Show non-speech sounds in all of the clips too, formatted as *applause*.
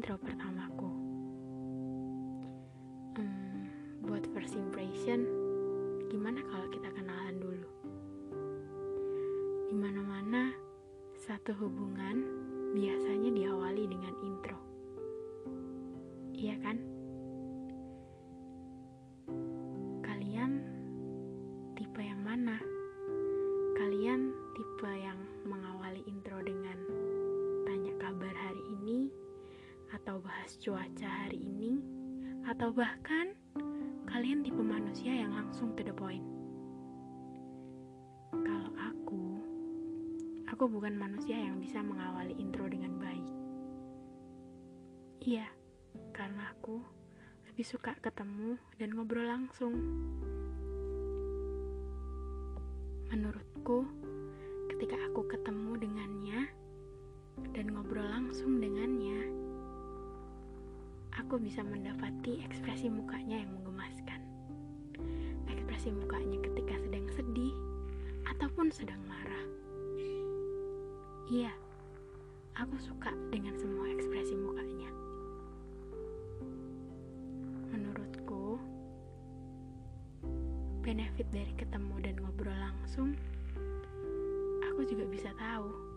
intro pertamaku. Hmm, buat first impression, gimana kalau kita kenalan dulu? Di mana-mana, satu hubungan biasanya diawali cuaca hari ini, atau bahkan kalian tipe manusia yang langsung to the point. Kalau aku, aku bukan manusia yang bisa mengawali intro dengan baik. Iya, karena aku lebih suka ketemu dan ngobrol langsung. Menurutku, ketika aku ketemu dengannya dan ngobrol langsung dengannya, aku bisa mendapati ekspresi mukanya yang menggemaskan. Ekspresi mukanya ketika sedang sedih ataupun sedang marah. Iya, aku suka dengan semua ekspresi mukanya. Menurutku, benefit dari ketemu dan ngobrol langsung, aku juga bisa tahu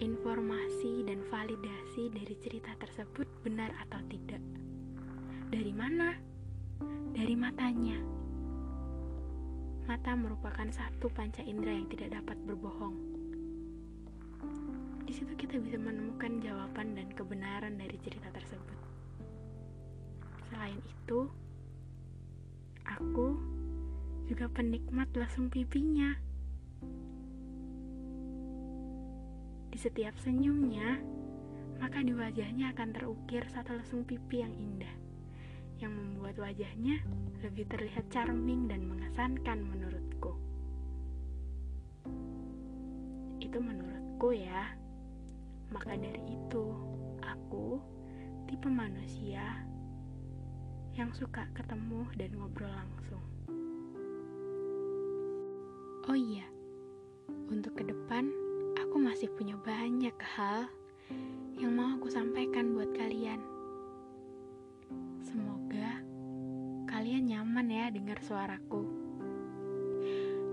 informasi dan validasi dari cerita tersebut benar atau tidak. Dari mana? Dari matanya. Mata merupakan satu panca indera yang tidak dapat berbohong. Di situ kita bisa menemukan jawaban dan kebenaran dari cerita tersebut. Selain itu, aku juga penikmat lesung pipinya. Di setiap senyumnya, maka di wajahnya akan terukir satu lesung pipi yang indah, yang membuat wajahnya lebih terlihat charming dan mengesankan menurutku. Itu menurutku ya. Maka dari itu, aku tipe manusia yang suka ketemu dan ngobrol langsung. Oh iya, untuk ke depan aku masih punya banyak hal yang mau aku sampaikan buat kalian. Semoga kalian nyaman ya dengar suaraku.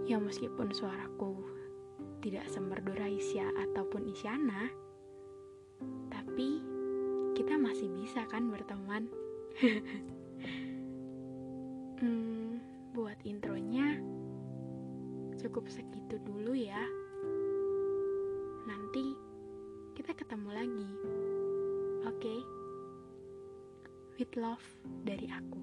Ya meskipun suaraku tidak semerdu Raisya ataupun Isyana, tapi kita masih bisa kan berteman. *laughs* hmm, buat intronya cukup segitu dulu ya. With love dari aku.